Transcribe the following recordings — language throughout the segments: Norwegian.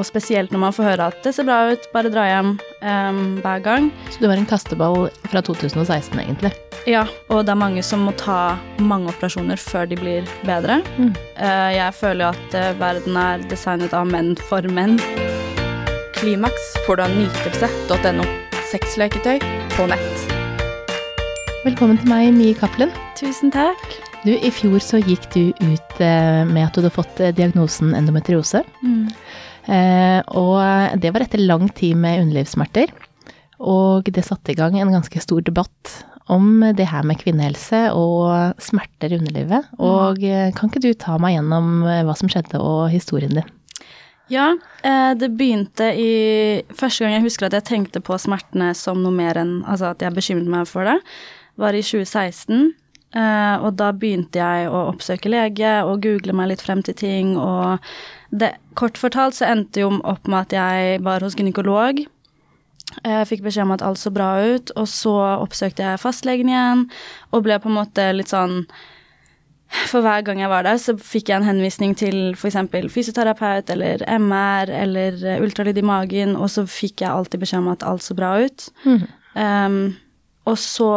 og spesielt når man får høre at det ser bra ut, bare dra hjem um, hver gang. Så du var en kasteball fra 2016, egentlig? Ja, og det er mange som må ta mange operasjoner før de blir bedre. Mm. Uh, jeg føler jo at uh, verden er designet av menn for menn. Klimaks får du av nytelse.no. Sexleketøy på nett. Velkommen til meg, Mie Cappelen. Tusen takk. Du, I fjor så gikk du ut eh, med at du hadde fått diagnosen endometriose. Mm. Eh, og det var etter lang tid med underlivssmerter. Og det satte i gang en ganske stor debatt om det her med kvinnehelse og smerter i underlivet. Og eh, kan ikke du ta meg gjennom eh, hva som skjedde og historien din? Ja, det begynte i Første gang jeg husker at jeg tenkte på smertene som noe mer enn Altså at jeg bekymret meg for det, var i 2016. Og da begynte jeg å oppsøke lege og google meg litt frem til ting, og det, kort fortalt så endte jo opp med at jeg var hos gynekolog. Jeg fikk beskjed om at alt så bra ut, og så oppsøkte jeg fastlegen igjen og ble på en måte litt sånn For hver gang jeg var der, så fikk jeg en henvisning til f.eks. fysioterapeut eller MR eller ultralyd i magen, og så fikk jeg alltid beskjed om at alt så bra ut. Mm. Um, og så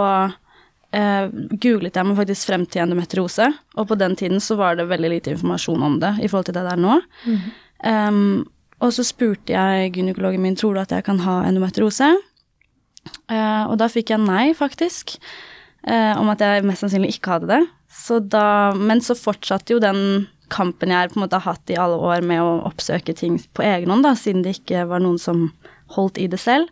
eh, googlet jeg meg faktisk frem til endometriose, og på den tiden så var det veldig lite informasjon om det i forhold til det der nå. Mm. Um, og så spurte jeg gynekologen min tror du at jeg kan ha endometriose. uh, og da fikk jeg nei, faktisk, uh, om at jeg mest sannsynlig ikke hadde det. Så da, men så fortsatte jo den kampen jeg på en måte har hatt i alle år med å oppsøke ting på egen hånd, da, siden det ikke var noen som holdt i det selv.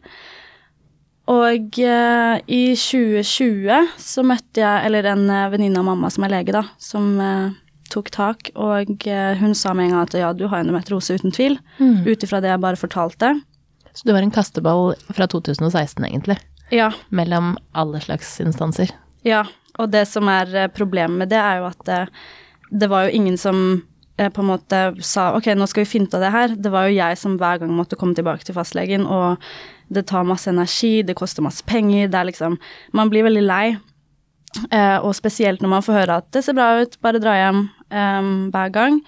Og eh, i 2020 så møtte jeg Eller en uh, venninne av mamma som er lege, da, som eh, tok tak, og hun sa med en gang at ja, du har endometriose uten tvil, mm. ut ifra det jeg bare fortalte. Så du var en kasteball fra 2016, egentlig? Ja. Mellom alle slags instanser? Ja, og det som er problemet med det, er jo at det, det var jo ingen som på en måte sa ok, nå skal vi finne ut av det her. Det var jo jeg som hver gang måtte komme tilbake til fastlegen og det tar masse energi, det koster masse penger, det er liksom Man blir veldig lei. Eh, og spesielt når man får høre at det ser bra ut, bare dra hjem eh, hver gang.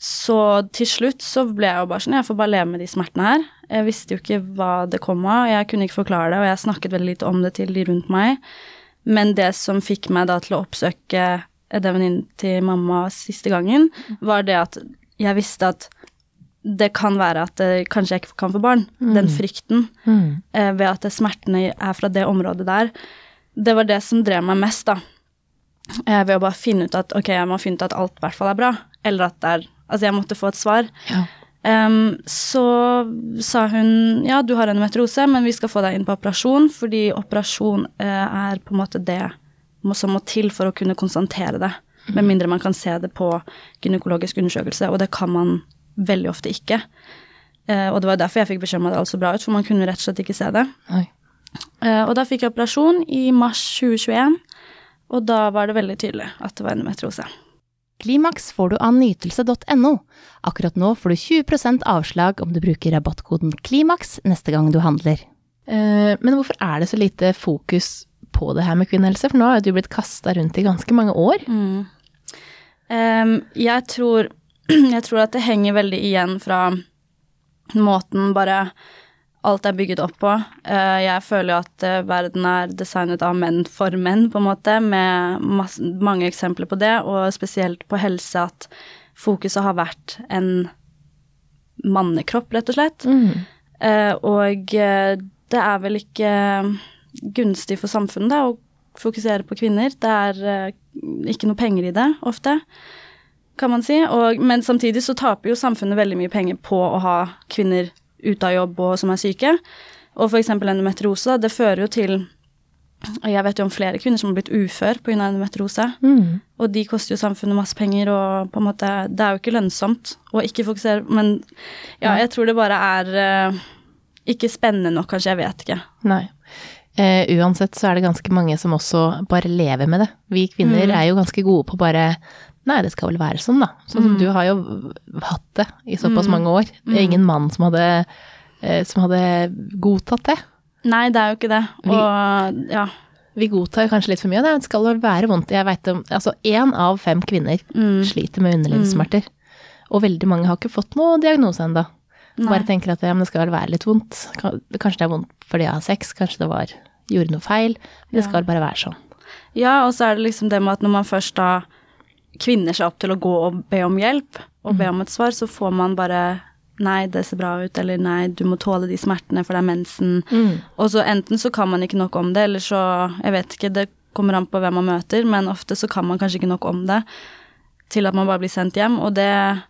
Så til slutt så ble jeg jo bare sånn, jeg får bare leve med de smertene her. Jeg visste jo ikke hva det kom av, jeg kunne ikke forklare det, og jeg snakket veldig lite om det til de rundt meg. Men det som fikk meg da til å oppsøke den venninnen til mamma siste gangen, var det at jeg visste at det kan være at det, kanskje jeg ikke kan få barn. Mm. Den frykten mm. eh, ved at smertene er fra det området der. Det var det som drev meg mest, da. Eh, ved å bare finne ut at ok, jeg må finne ut at alt i hvert fall er bra. Eller at det er Altså, jeg måtte få et svar. Ja. Um, så sa hun ja, du har endometriose, men vi skal få deg inn på operasjon, fordi operasjon eh, er på en måte det som må til for å kunne konstatere det. Med mindre man kan se det på gynekologisk undersøkelse, og det kan man veldig ofte ikke. Eh, og det var derfor jeg fikk beskjed om at alt så bra ut, for man kunne rett og slett ikke se det. Eh, og da fikk jeg operasjon i mars 2021, og da var det veldig tydelig at det var endometriose. Klimaks får du av nytelse.no. Akkurat nå får du 20% avslag om du bruker rabattkoden KLIMAKS neste gang du handler. Eh, men hvorfor er det så lite fokus på det her med kvinnehelse? For nå har du blitt kasta rundt i ganske mange år. Mm. Um, jeg tror jeg tror at det henger veldig igjen fra måten bare alt er bygget opp på. Eh, jeg føler jo at eh, verden er designet av menn for menn, på en måte, med masse, mange eksempler på det, og spesielt på helse, at fokuset har vært en mannekropp, rett og slett. Mm. Eh, og det er vel ikke gunstig for samfunnet da, å fokusere på kvinner. Det er ikke noe penger i det, ofte kan man si. Og, men samtidig så taper jo samfunnet veldig mye penger på å ha kvinner ute av jobb og som er syke. Og f.eks. endometriose, det fører jo til jeg vet jo om flere kvinner som har blitt ufør pga. endometriose. Mm. Og de koster jo samfunnet masse penger, og på en måte Det er jo ikke lønnsomt å ikke fokusere Men ja, jeg tror det bare er uh, ikke spennende nok, kanskje. Jeg vet ikke. Nei. Uh, uansett så er det ganske mange som også bare lever med det. Vi kvinner mm. er jo ganske gode på bare Nei, det skal vel være sånn, da. Sånn som mm. du har jo hatt det i såpass mm. mange år. Det er ingen mann som hadde, eh, som hadde godtatt det. Nei, det er jo ikke det. Og ja. Vi godtar kanskje litt for mye. Det skal vel være vondt. Jeg veit om Altså én av fem kvinner mm. sliter med underlivssmerter. Og veldig mange har ikke fått noe diagnose ennå. Bare tenker at ja, det skal vel være litt vondt. Kanskje det er vondt fordi jeg har sex, kanskje det var gjorde noe feil. Det det Ja. skal bare være sånn. Ja, og så er det liksom det med at når man først da kvinner seg opp til å gå og be om hjelp, og be om et svar, så får man bare Nei, det ser bra ut, eller nei, du må tåle de smertene, for det er mensen. Og så enten så kan man ikke nok om det, eller så Jeg vet ikke, det kommer an på hvem man møter, men ofte så kan man kanskje ikke nok om det til at man bare blir sendt hjem, og det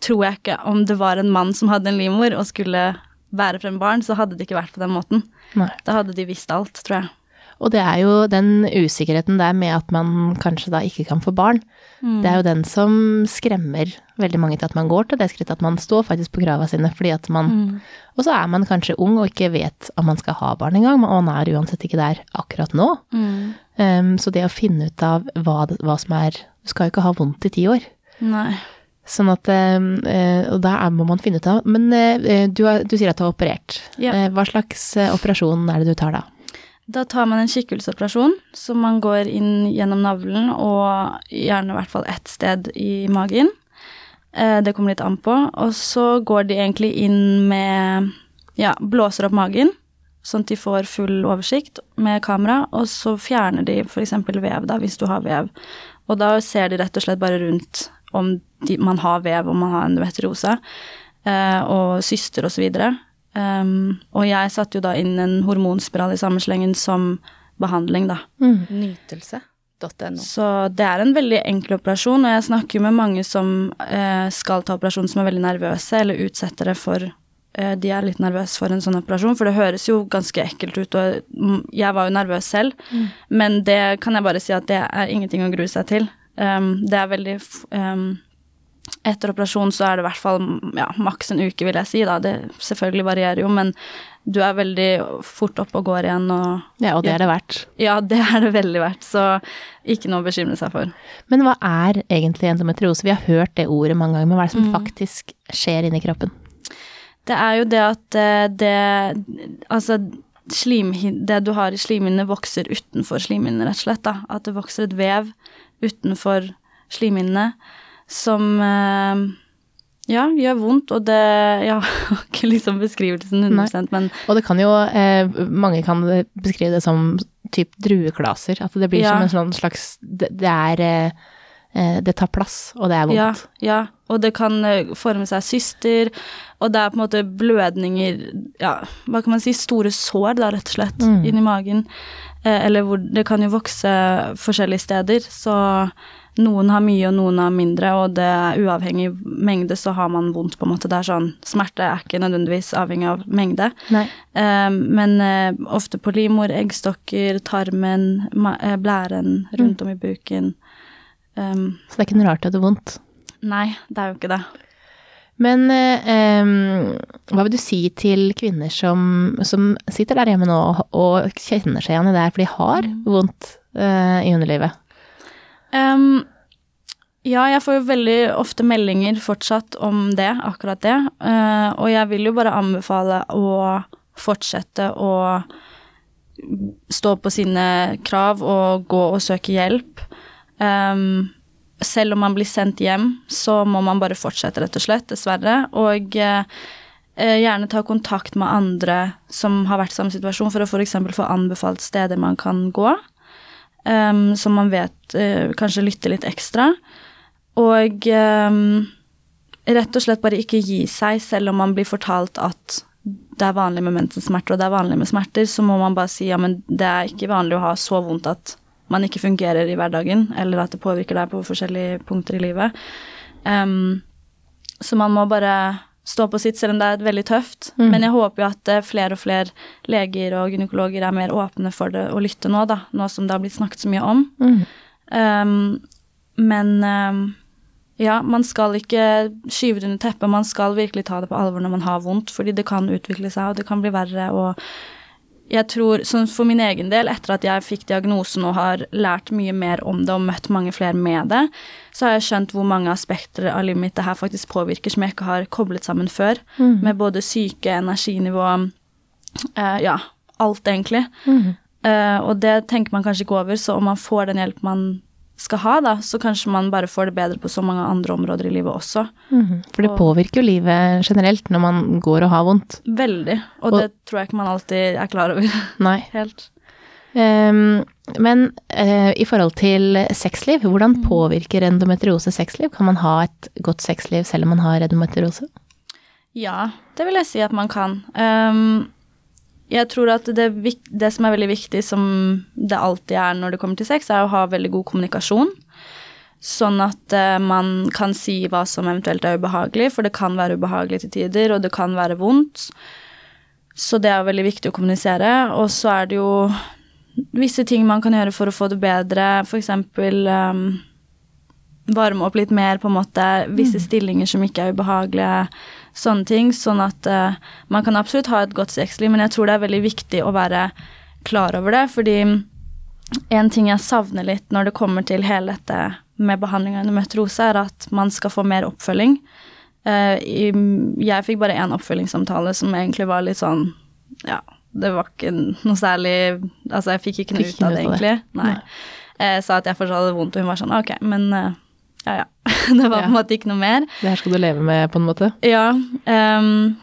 tror jeg ikke Om det var en mann som hadde en livmor og skulle bære frem barn, så hadde det ikke vært på den måten. Nei. Da hadde de visst alt, tror jeg. Og det er jo den usikkerheten der med at man kanskje da ikke kan få barn. Det er jo den som skremmer veldig mange til at man går til det skrittet at man står faktisk på krava sine fordi at man Og så er man kanskje ung og ikke vet om man skal ha barn engang, og man er uansett ikke der akkurat nå. Um, så det å finne ut av hva, hva som er Du skal jo ikke ha vondt i ti år. Nei. Sånn at um, eh, Og da er, må man finne ut av Men eh, du, er, du sier at du har operert. Ja. Eh, hva slags eh, operasjon er det du tar da? Da tar man en kikkelsoperasjon, så man går inn gjennom navlen og gjerne i hvert fall ett sted i magen. Eh, det kommer litt an på. Og så går de egentlig inn med Ja, blåser opp magen, sånn at de får full oversikt med kamera, og så fjerner de f.eks. vev, da, hvis du har vev. Og da ser de rett og slett bare rundt om de, man har vev, om man har endometriose, eh, og syster og så. Um, og jeg satte jo da inn en hormonspiral i samme slengen som behandling, da. Nytelse.no. Så det er en veldig enkel operasjon, og jeg snakker jo med mange som eh, skal ta operasjon som er veldig nervøse, eller utsetter det for eh, De er litt nervøse for en sånn operasjon, for det høres jo ganske ekkelt ut, og mm, jeg var jo nervøs selv, men det kan jeg bare si at det er ingenting å grue seg til. Um, det er veldig um, etter operasjon så er det i hvert fall ja, maks en uke, vil jeg si. da. Det selvfølgelig varierer jo, men du er veldig fort oppe og går igjen. Og Ja, og det er det verdt. ja, det er det veldig verdt, så ikke noe å bekymre seg for. Men hva er egentlig endometriose? Vi har hørt det ordet mange ganger, men hva er det som faktisk skjer inni kroppen? Det er jo det at eh, det Altså, det du har i slimhinnene, vokser utenfor slimhinnene, rett og slett. da. At det vokser et vev utenfor slimhinnene som eh, ja, gjør vondt, og det Jeg har ikke liksom beskrivelsen 100 men Og det kan jo, eh, mange kan beskrive det som typ drueklaser, at det blir Ja. som en sånn slags, det, det er, eh, eh, det tar plass, og det er vondt. Ja, ja, og det kan eh, forme seg syster, og det er på en måte blødninger Ja, hva kan man si, store sår, da, rett og slett, Mm. inni magen. Eh, eller hvor det kan jo vokse forskjellige steder, så noen har mye og noen har mindre, og det er uavhengig mengde, så har man vondt, på en måte. Det er sånn Smerte er ikke nødvendigvis avhengig av mengde. Eh, men eh, ofte på livmor, eggstokker, tarmen, eh, blæren rundt om i buken. Um, Så det er ikke noe rart at det er vondt. nei, det er jo ikke det. Men eh, hva vil du si til kvinner som, som sitter der hjemme nå og, og kjenner seg igjen i det her, for de har vondt eh, i underlivet? Ehm, ja, jeg får jo veldig ofte meldinger fortsatt om det, akkurat det. Uh, og jeg vil jo bare anbefale å fortsette å stå på sine krav og gå og søke hjelp. Um, selv om man blir sendt hjem, så må man bare fortsette, rett og slett, dessverre. Og eh, gjerne ta kontakt med andre som har vært i samme situasjon, for å f.eks. få anbefalt steder man kan gå um, som man vet uh, kanskje lytter litt ekstra. Og um, rett og slett bare ikke gi seg, selv om man blir fortalt at det er vanlig med mensensmerter, og det er vanlig med smerter, så må man bare si ja, men det er ikke vanlig å ha så vondt at man ikke fungerer i hverdagen, eller at det påvirker deg på forskjellige punkter i livet. Um, så man må bare stå på sitt, selv om det er veldig tøft. Men jeg håper jo at eh, flere og flere leger og gynekologer er mer åpne for det å lytte nå, da. Nå som det har blitt snakket så mye om. Um, men um, ja, man skal ikke skyve det under teppet. Man skal virkelig ta det på alvor når man har vondt, fordi det kan utvikle seg, og det kan bli verre. og jeg tror, sånn For min egen del, etter at jeg fikk diagnosen og har lært mye mer om det og møtt mange flere med det, så har jeg skjønt hvor mange aspekter av livet mitt det her faktisk påvirker som jeg ikke har koblet sammen før. Med både syke, energinivå, eh, ja, alt egentlig. Eh, og det tenker man kanskje ikke over, så om man får den hjelp man skal ha, da, så kanskje man bare får det bedre på så mange andre områder i livet også. Mhm. For det Og- påvirker jo livet generelt når man går og har vondt. Veldig. Og, Og- det tror jeg ikke man alltid er klar over Nei. helt. Um, men uh, i forhold til sexliv, hvordan påvirker endometriose sexliv? Kan man ha et godt sexliv selv om man har endometriose? Ja, det vil jeg si at man kan. Ehm, jeg tror at det, det som er veldig viktig, som det alltid er når det kommer til sex, er å ha veldig god kommunikasjon. Sånn at uh, man kan si hva som eventuelt er ubehagelig, for det kan være ubehagelig til tider, og det kan være vondt. Så det er veldig viktig å kommunisere. Og så er det jo visse ting man kan gjøre for å få det bedre, for eksempel ehm, varme opp litt mer, på en måte. Visse stillinger som ikke er ubehagelige. Sånne ting. Sånn at uh, man kan absolutt ha et godt sexliv, men jeg tror det er veldig viktig å være klar over det. Fordi en ting jeg savner litt når det kommer til hele dette med behandling av endometriose, er at man skal få mer oppfølging. Eh, i, jeg fikk bare én oppfølgingssamtale som egentlig var litt sånn Ja, det var ikke noe særlig Altså, jeg fikk ikke noe ut av det, egentlig. Nei. Jeg sa at jeg fortsatt hadde vondt, og hun var sånn Ok, men eh, ja, ja. det var på en måte ikke noe mer. Det her skal du leve med, på en måte. Ja. Um,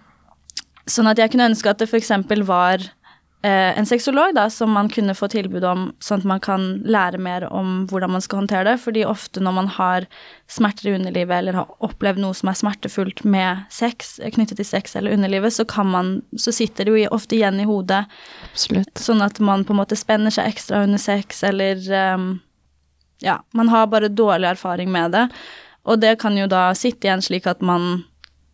sånn at jeg kunne ønske at det f.eks. var uh, en sexolog da, som man kunne få tilbud om, sånn at man kan lære mer om hvordan man skal håndtere det. Fordi ofte når man har smerter i underlivet eller har opplevd noe som er smertefullt med sex, knyttet til sex eller underlivet, så kan man, så sitter det jo ofte igjen i hodet. Absolutt. Sånn at man på en måte spenner seg ekstra under sex, eller ehm, Ja, man har bare dårlig erfaring med det. Og det kan jo da sitte igjen slik at man,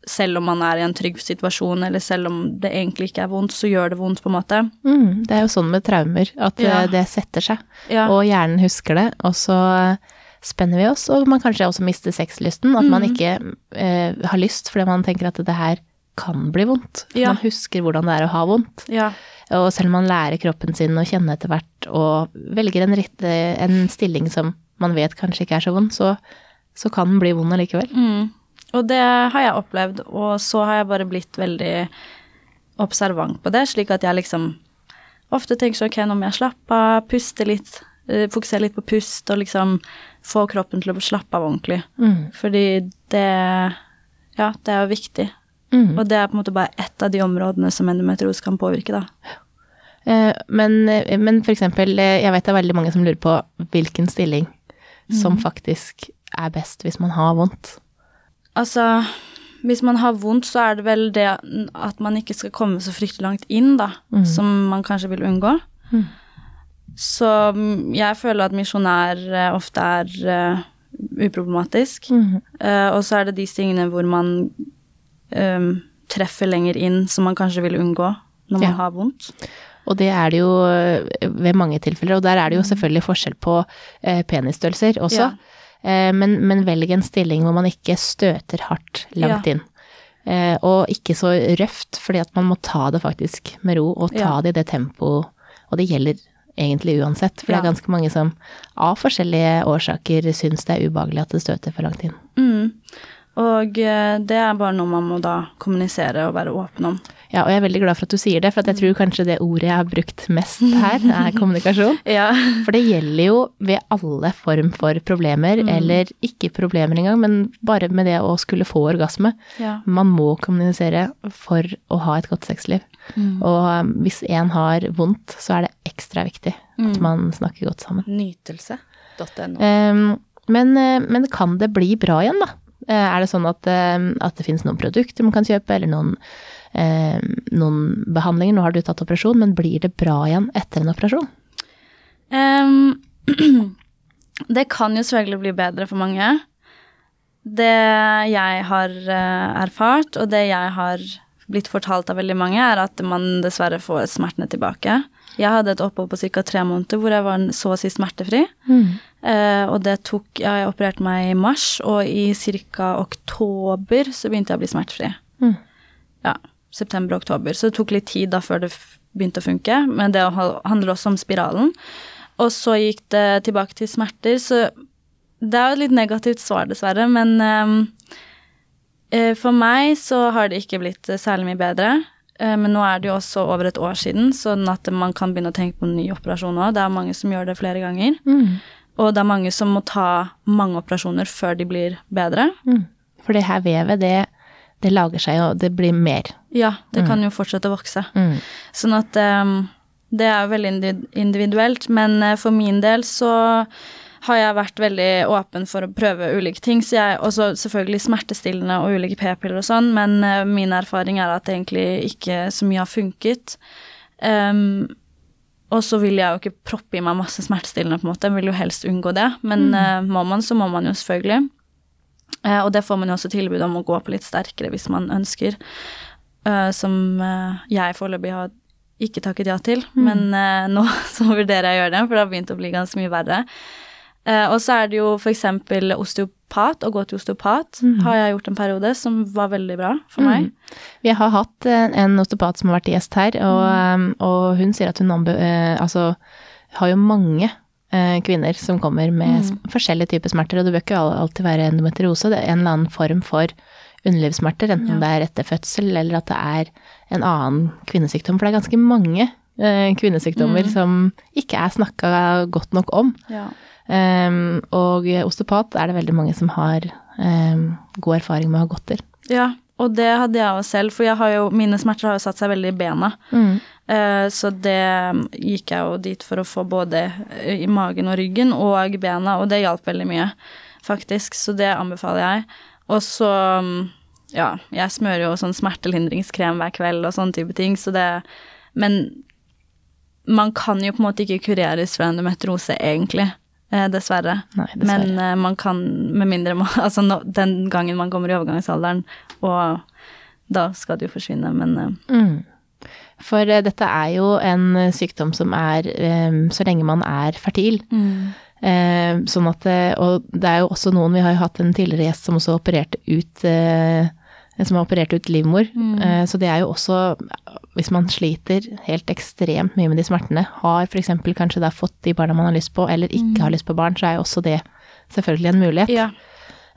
selv om man er i en trygg situasjon, eller selv om det egentlig ikke er vondt, så gjør det vondt, på en måte. Mm, det er jo sånn med traumer, at Ja. eh, det setter seg. Ja. Og hjernen husker det, og så spenner vi oss, og man kanskje også mister sexlysten. At man Mhm. ikke eh, har lyst fordi man tenker at det her kan bli vondt. Ja. Man husker hvordan det er å ha vondt. ja. Og selv om man lærer kroppen sin å kjenne etter hvert, og velger en, rette, en stilling som man vet kanskje ikke er så vond, så, så kan den bli vond allikevel. Mm. Og det har jeg opplevd, og så har jeg bare blitt veldig observant på det, slik at jeg liksom ofte tenker så ok, nå må jeg slappe av, puste litt, eh, fokusere litt på pust, og liksom få kroppen til å slappe av ordentlig. Mm. Fordi det Ja, det er jo viktig. Mm. Og det er på en måte bare ett av de områdene som endometriose kan påvirke, da. Eh, Men, men for eksempel, eh, jeg vet det er veldig mange som lurer på hvilken stilling som faktisk er best hvis man har vondt. Altså, hvis man har vondt, så er det vel det at man ikke skal komme så fryktelig langt inn, da, mm. som man kanskje vil unngå. Mm. Så mm, jeg føler at misjonær eh, ofte er uh, uproblematisk. Eh, og så er det de tingene hvor man eh, treffer lenger inn, som man kanskje vil unngå når man Ja. har vondt. Og det er det jo eh, ved mange tilfeller, og der er det jo selvfølgelig forskjell på eh, penisstørrelser også. Ja. Eh, men, men velg en stilling hvor man ikke støter hardt langt Ja. inn. Eh, og ikke så røft, fordi at man må ta det faktisk med ro, og ta det i det tempoet. Og det gjelder egentlig uansett, for det er ganske mange som av forskjellige årsaker syns det er ubehagelig at det støter for langt inn. Mm. Og eh, det er bare noe man må da kommunisere og være åpen om. Ja, og jeg er veldig glad for at du sier det, for at jeg tror kanskje det ordet jeg har brukt mest her, er kommunikasjon. Ja. For det gjelder jo ved alle form for problemer, eller ikke problemer engang, men bare med det å skulle få orgasme. ja. Man må kommunisere for å ha et godt sexliv. Mm. Og um, hvis en har vondt, så er det ekstra viktig at man snakker godt sammen. Nytelse.no. Um, men, eh, men kan det bli bra igjen, da? Eh, Er det sånn at, eh, at det finnes noen produkter man kan kjøpe, eller noen, eh, noen behandlinger? Nå har du tatt operasjon, men blir det bra igjen etter en operasjon? Um, det kan jo selvfølgelig bli bedre for mange. Det jeg har eh, erfart, og det jeg har blitt fortalt av veldig mange, er at man dessverre får smertene tilbake. Jeg hadde et opphold på ca. tre måneder hvor jeg var så å si smertefri. Eh, og det tok ja, Jeg opererte meg i mars, og i ca. oktober så begynte jeg å bli smertefri. Mm. Ja, september-oktober. Så det tok litt tid da før det begynte å funke, men det handler også om spiralen. Og så gikk det tilbake til smerter, så det er jo et litt negativt svar, dessverre, men eh, for meg så har det ikke blitt eh, særlig mye bedre. Eh, men nå er det jo også over et år siden, sånn at man kan begynne å tenke på en ny operasjon òg. Det er mange som gjør det flere ganger. Mm. Og det er mange som må ta mange operasjoner før de blir bedre. Mm. For det her vevet, det, det lager seg jo, det blir mer. Ja, det kan jo fortsette å vokse. Mm. Sånn at um, det er veldig individuelt, men eh, for min del så har jeg vært veldig åpen for å prøve ulike ting. Så jeg, også selvfølgelig smertestillende og ulike p-piller og sånn, men eh, min erfaring er at egentlig ikke så mye har funket. Um, og så vil jeg jo ikke proppe i meg masse smertestillende, på en måte. Jeg vil jo helst unngå det. Men eh, må man, så må man jo selvfølgelig. Uh, og det får man jo også tilbud om å gå på litt sterkere hvis man ønsker. Uh, som jeg foreløpig har ikke takket ja til. Men eh, nå så vurderer jeg å gjøre det, for det har begynt å bli ganske mye verre. Eh, og så er det jo f.eks. osteopat, å gå til osteopat har jeg gjort en periode, som var veldig bra for meg. Vi har hatt eh, en osteopat som har vært gjest her, og, um, og hun sier at hun eh, altså, har jo mange kvinner som kommer med mm. forskjellige typer smerter, og det bør ikke alltid være endometriose, det er en eller annen form for underlivssmerter, enten Ja. det er etter fødsel eller at det er en annen kvinnesykdom, for det er ganske mange eh, kvinnesykdommer som ikke er snakka godt nok om. Ja. Um, og osteopat er det veldig mange som har um, god erfaring med å ha gått til. ja, og det hadde jeg jo selv, for jeg har jo, mine smerter har jo satt seg veldig i bena. Eh, så det gikk jeg jo dit for å få både eh, i magen og ryggen og bena, og det hjalp veldig mye, faktisk. Så det anbefaler jeg. Og så mm, Ja, jeg smører jo sånn smertelindringskrem hver kveld og sånne type ting, så det Men man kan jo på en måte ikke kureres fra endometriose, egentlig. Eh, dessverre. Nei, dessverre. Men eh, man kan, med mindre man Altså no, den gangen man kommer i overgangsalderen, og da skal det jo forsvinne, men eh, Mm. For dette er jo en sykdom som er så lenge man er fertil. Eh, sånn at, og det er jo også noen, vi har jo hatt en tidligere gjest som også opererte ut som har operert ut livmor. Mm. så det er jo også, hvis man sliter helt ekstremt mye med de smertene, har f.eks. kanskje da fått de barna man har lyst på, eller ikke har lyst på barn, så er jo også det selvfølgelig en mulighet. ja.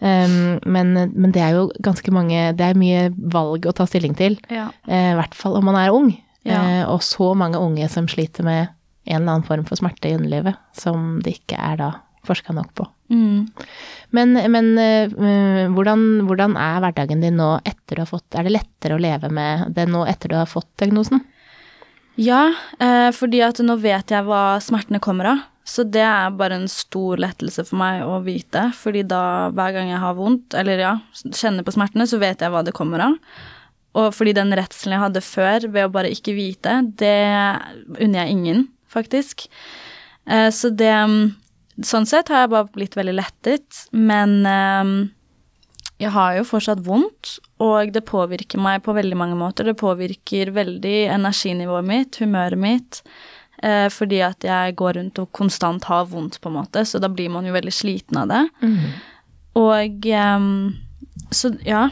Um, men, men det er jo ganske mange Det er mye valg å ta stilling til. Ja. Uh, I hvert fall om man er ung. Ja. Uh, og så mange unge som sliter med en eller annen form for smerte i underlivet, som det ikke er da forska nok på. Mm. Men, men eh, hvordan, hvordan er hverdagen din nå etter du har fått Er det lettere å leve med det nå etter du har fått diagnosen? Ja, uh, fordi at nå vet jeg hva smertene kommer av. Så det er bare en stor lettelse for meg å vite, fordi da hver gang jeg har vondt, eller ja, kjenner på smertene, så vet jeg hva det kommer av. Og fordi den redselen jeg hadde før ved å bare ikke vite, det unner jeg ingen, faktisk. Eh, så det Sånn sett har jeg bare blitt veldig lettet, men eh, jeg har jo fortsatt vondt, og det påvirker meg på veldig mange måter. Det påvirker veldig energinivået mitt, humøret mitt, eh, fordi at jeg går rundt og konstant har vondt, på en måte, så da blir man jo veldig sliten av det. Og ehm, Så ja,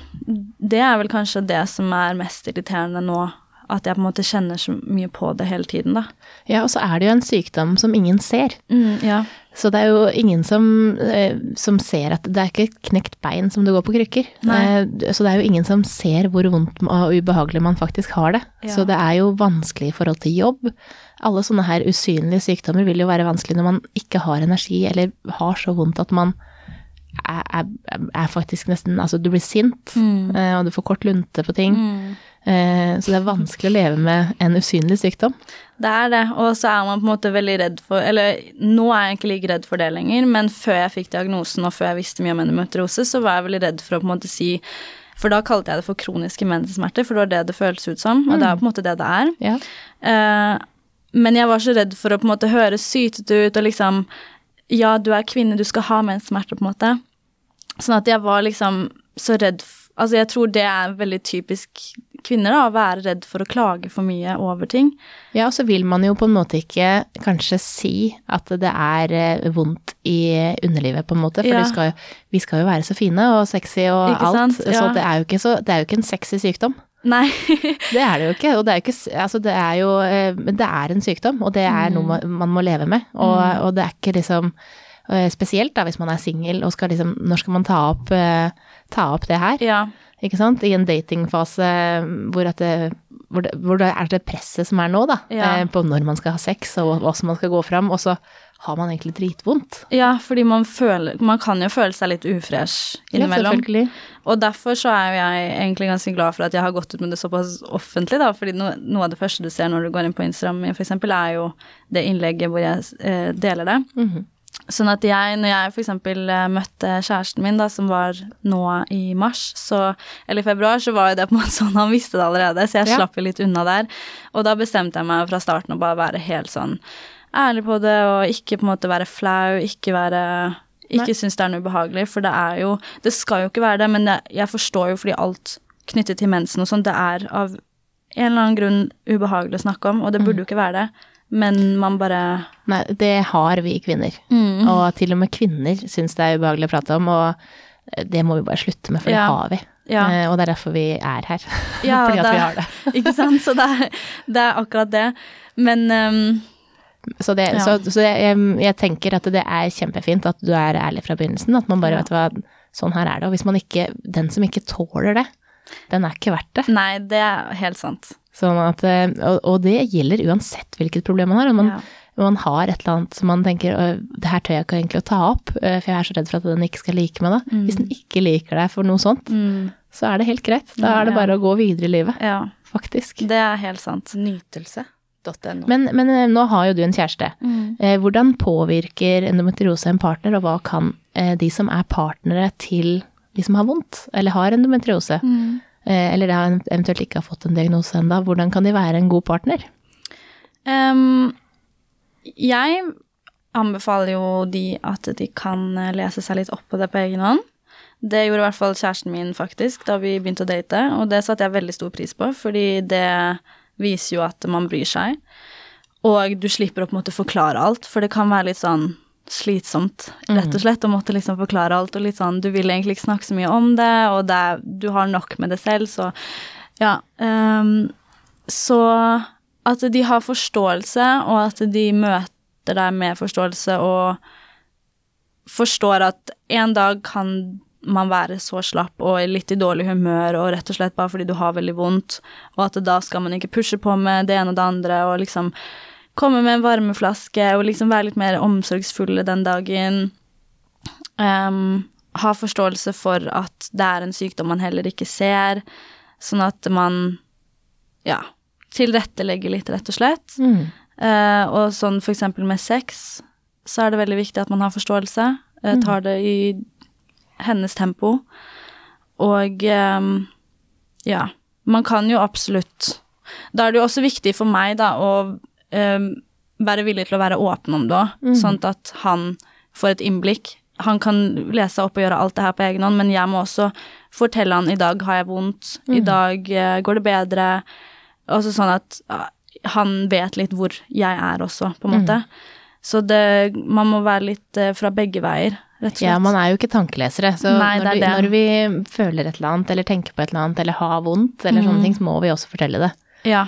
det er vel kanskje det som er mest irriterende nå, at jeg på en måte kjenner så mye på det hele tiden, da. Ja, og så er det jo en sykdom som ingen ser. ja. Så det er jo ingen som, eh, som ser at det er ikke et knekt bein som du går på krykker. Nei. Eh, Så det er jo ingen som ser hvor vondt og ubehagelig man faktisk har det. Ja. Så det er jo vanskelig i forhold til jobb. Alle sånne her usynlige sykdommer vil jo være vanskelig når man ikke har energi eller har så vondt at man er, er, er faktisk nesten Altså, du blir sint, mm. og du får kort lunte på ting. Eh, Så det er vanskelig å leve med en usynlig sykdom. Det er det, og så er man på en måte veldig redd for Eller nå er jeg ikke like redd for det lenger, men før jeg fikk diagnosen og før jeg visste mye om endometriose, så var jeg veldig redd for å på en måte si For da kalte jeg det for kroniske mensensmerter, for det var det det føltes ut som, og det er på en måte det det er. Ja. Eh, men jeg var så redd for å på en måte høres sytete ut og liksom Ja, du er kvinne, du skal ha menssmerter, på en måte. Sånn at jeg var liksom så redd f Altså, jeg tror det er veldig typisk kvinner, da, å være redd for å klage for mye over ting. Ja, og så vil man jo på en måte ikke kanskje si at det er eh, vondt i underlivet, på en måte. For Ja. skal jo, vi skal jo være så fine og sexy og Ikke alt. sant? Så det er jo ikke så Det er jo ikke en sexy sykdom. Nei. Det er det jo ikke. Og det er ikke Altså, det er jo eh, Men det er en sykdom, og det er Mm. noe man- man må leve med. Og, og det er ikke liksom eh, Spesielt da hvis man er singel og skal liksom Når skal man ta opp, ta opp det her? ja. Ikke sant? I en datingfase hvor, at det, hvor, det, hvor det er det presset som er nå, da. Ja. Eh, på når man skal ha sex og hvordan man skal gå fram. Og så har man egentlig dritvondt. Ja, fordi man føler Man kan jo føle seg litt ufresh innimellom. Ja, og derfor så er jo jeg egentlig ganske glad for at jeg har gått ut med det såpass offentlig, da. Fordi no, noe av det første du ser når du går inn på Instagram for eksempel, er jo det innlegget hvor jeg eh, deler det. Mhm. Sånn at jeg, når jeg eksempel eh, møtte kjæresten min, da, som var nå i mars, så, eller februar, så var jo det på en måte sånn, han visste det allerede, så jeg Ja. slapp jo litt unna der. Og da bestemte jeg meg fra starten å bare være helt sånn ærlig på det, og ikke på en måte være flau, ikke være. Ikke synes det er noe ubehagelig, for det er jo Det skal jo ikke være det, men jeg, jeg forstår jo fordi alt knyttet til mensen og sånn, det er av en eller annen grunn ubehagelig å snakke om, og det burde jo ikke være det, men man bare Nei, det har vi kvinner. Mm. Og til og med kvinner syns det er ubehagelig å prate om, og det må vi bare slutte med, for Ja. det har vi. Ja. Eh, og det er derfor vi er her. Ja, Fordi at det- vi har det. Ikke sant? Så det er, det er akkurat det. Men um, Så, det, så, så jeg, jeg tenker at det er kjempefint at du er ærlig fra begynnelsen, at man bare vet hva, sånn her er det. Og hvis man ikke, den som ikke tåler det, den er ikke verdt det. nei, det er helt sant. Sånn at, eh, og, det gjelder uansett hvilket problem man har. Om man, Ja. man har et eller annet som man tenker det her tør jeg ikke egentlig å ta opp, eh, for jeg er så redd for at den ikke skal like meg da. Hvis den ikke liker deg for noe sånt, Mm, så er det helt greit. Da Ja, er det ja. bare å gå videre i livet, ja, faktisk. det er helt sant. Nytelse.no. Men, men eh, nå har jo du en kjæreste. Mm. Hvordan påvirker endometriose en partner, og hva kan de som er partnere til de som har vondt, eller har endometriose, Mm. eh, eller eventuelt ikke har fått en diagnose ennå, hvordan kan de være en god partner? Um, jeg anbefaler jo de at de kan eh, lese seg litt opp på det på egen hånd. Det gjorde i hvert fall kjæresten min faktisk da vi begynte å date, og det satte jeg veldig stor pris på, fordi det viser jo at man bryr seg. Og du slipper å på en måte forklare alt, for det kan være litt sånn slitsomt, rett og slett, å måtte liksom forklare alt, og litt sånn Du vil egentlig ikke snakke så mye om det, og det du har nok med det selv, så ja. Um, så at de har forståelse, og at de møter deg med forståelse og forstår at en dag kan man være så slapp og litt i dårlig humør og rett og slett bare fordi du har veldig vondt, og at da skal man ikke pushe på med det ene og det andre og liksom komme med en varmeflaske og liksom være litt mer omsorgsfulle den dagen. Um, ha forståelse for at det er en sykdom man heller ikke ser, sånn at man ja, tilrettelegger litt, rett og slett. Eh, og sånn for eksempel med sex, så er det veldig viktig at man har forståelse. Uh, tar det i hennes tempo. Og um, ja, man kan jo absolutt Da er det jo også viktig for meg, da, å ehm, være villig til å være åpen om det òg, sånn at han får et innblikk. Han kan lese opp og gjøre alt det her på egen hånd, men jeg må også fortelle han i dag har jeg vondt, i dag uh, går det bedre. Også sånn at uh, han vet litt hvor jeg er også, på en måte. Så det, man må være litt uh, fra begge veier, rett og slett. Ja, man er jo ikke tankelesere, så Nei, når, du, når vi føler et eller annet, eller tenker på et eller annet, eller har vondt, eller Mm. sånne ting, så må vi også fortelle det. Ja.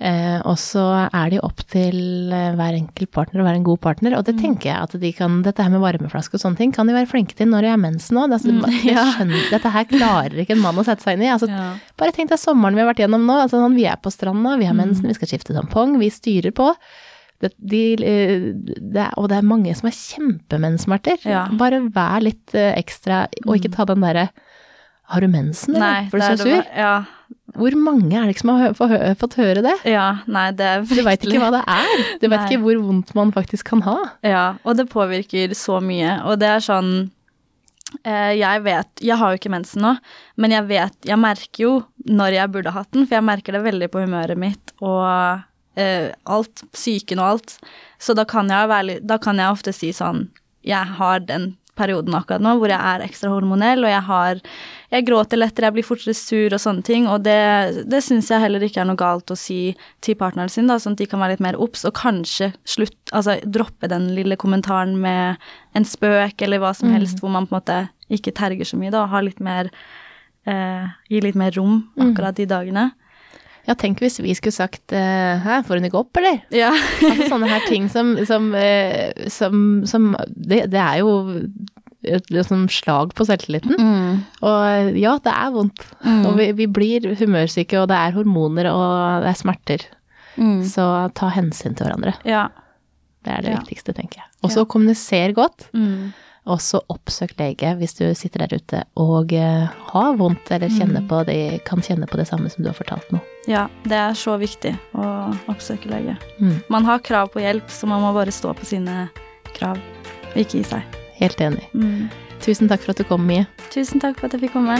Eh, og så er det jo opp til eh, hver enkelt partner å være en god partner, Mm. og det tenker jeg at de kan, dette her med varmeflaske og sånne ting, kan de være flinke til når de har mensen òg. Altså, Mm, ja. Dette her klarer ikke en mann å sette seg inn i. Altså, Ja. Bare tenk deg sommeren vi har vært gjennom nå. Altså, sånn, vi er på stranda, vi har Mm. mensen, vi skal skifte tampong, vi styrer på. Det, de, eh, det, er- og det er mange som har kjempemensmerter. Ja. Bare vær litt ekstra, og ikke ta den derre Har du mensen, eller? Nei, For du det er så det sur? bare- Ja. Hvor mange er det ikke som har fått høre det? ja. Nei, det er virkelig... Du veit ikke hva det er. Du veit ikke hvor vondt man faktisk kan ha. Ja, og det påvirker så mye. Og det er sånn eh, Jeg vet Jeg har jo ikke mensen nå, men jeg vet Jeg merker jo når jeg burde hatt den, for jeg merker det veldig på humøret mitt og uh, alt. Psyken og alt. Så da kan jeg være Da kan jeg ofte si sånn Jeg har den perioden akkurat nå hvor jeg er ekstra hormonell, og jeg har Jeg gråter lettere, jeg blir fortere sur og sånne ting, og det, det syns jeg heller ikke er noe galt å si til partneren sin, da, sånn at de kan være litt mer obs, og kanskje slutt Altså droppe den lille kommentaren med en spøk eller hva som helst, hvor man på en måte ikke terger så mye, da, og har litt mer eh, Gi litt mer rom akkurat de dagene. Ja, tenk hvis vi skulle sagt eh, Hæ, får hun ikke opp, eller? Ja. Altså sånne her ting som, som, eh, som, som det, det er jo et, sånn slag på selvtilliten. Mm. Og ja, det er vondt. Og vi, vi blir humørsyke, og det er hormoner, og det er smerter. Mm. Så ta hensyn til hverandre. Ja. Det er det Ja. viktigste, tenker jeg. Og så Ja. kommuniser godt. Mm. Og så oppsøk lege hvis du sitter der ute og eh, har vondt eller Mm. på det, kan kjenne på det samme som du har fortalt nå. Ja, det er så viktig å oppsøke lege. Mm. Man har krav på hjelp, så man må bare stå på sine krav og ikke gi seg. Helt enig. Mm. Tusen takk for at du kom, Mie. Tusen takk for at jeg fikk komme.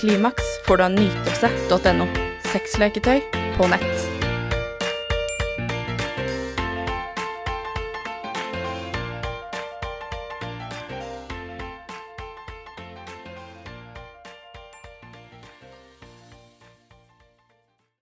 Klimaks får du av nytelse.no. Sexleketøy på nett.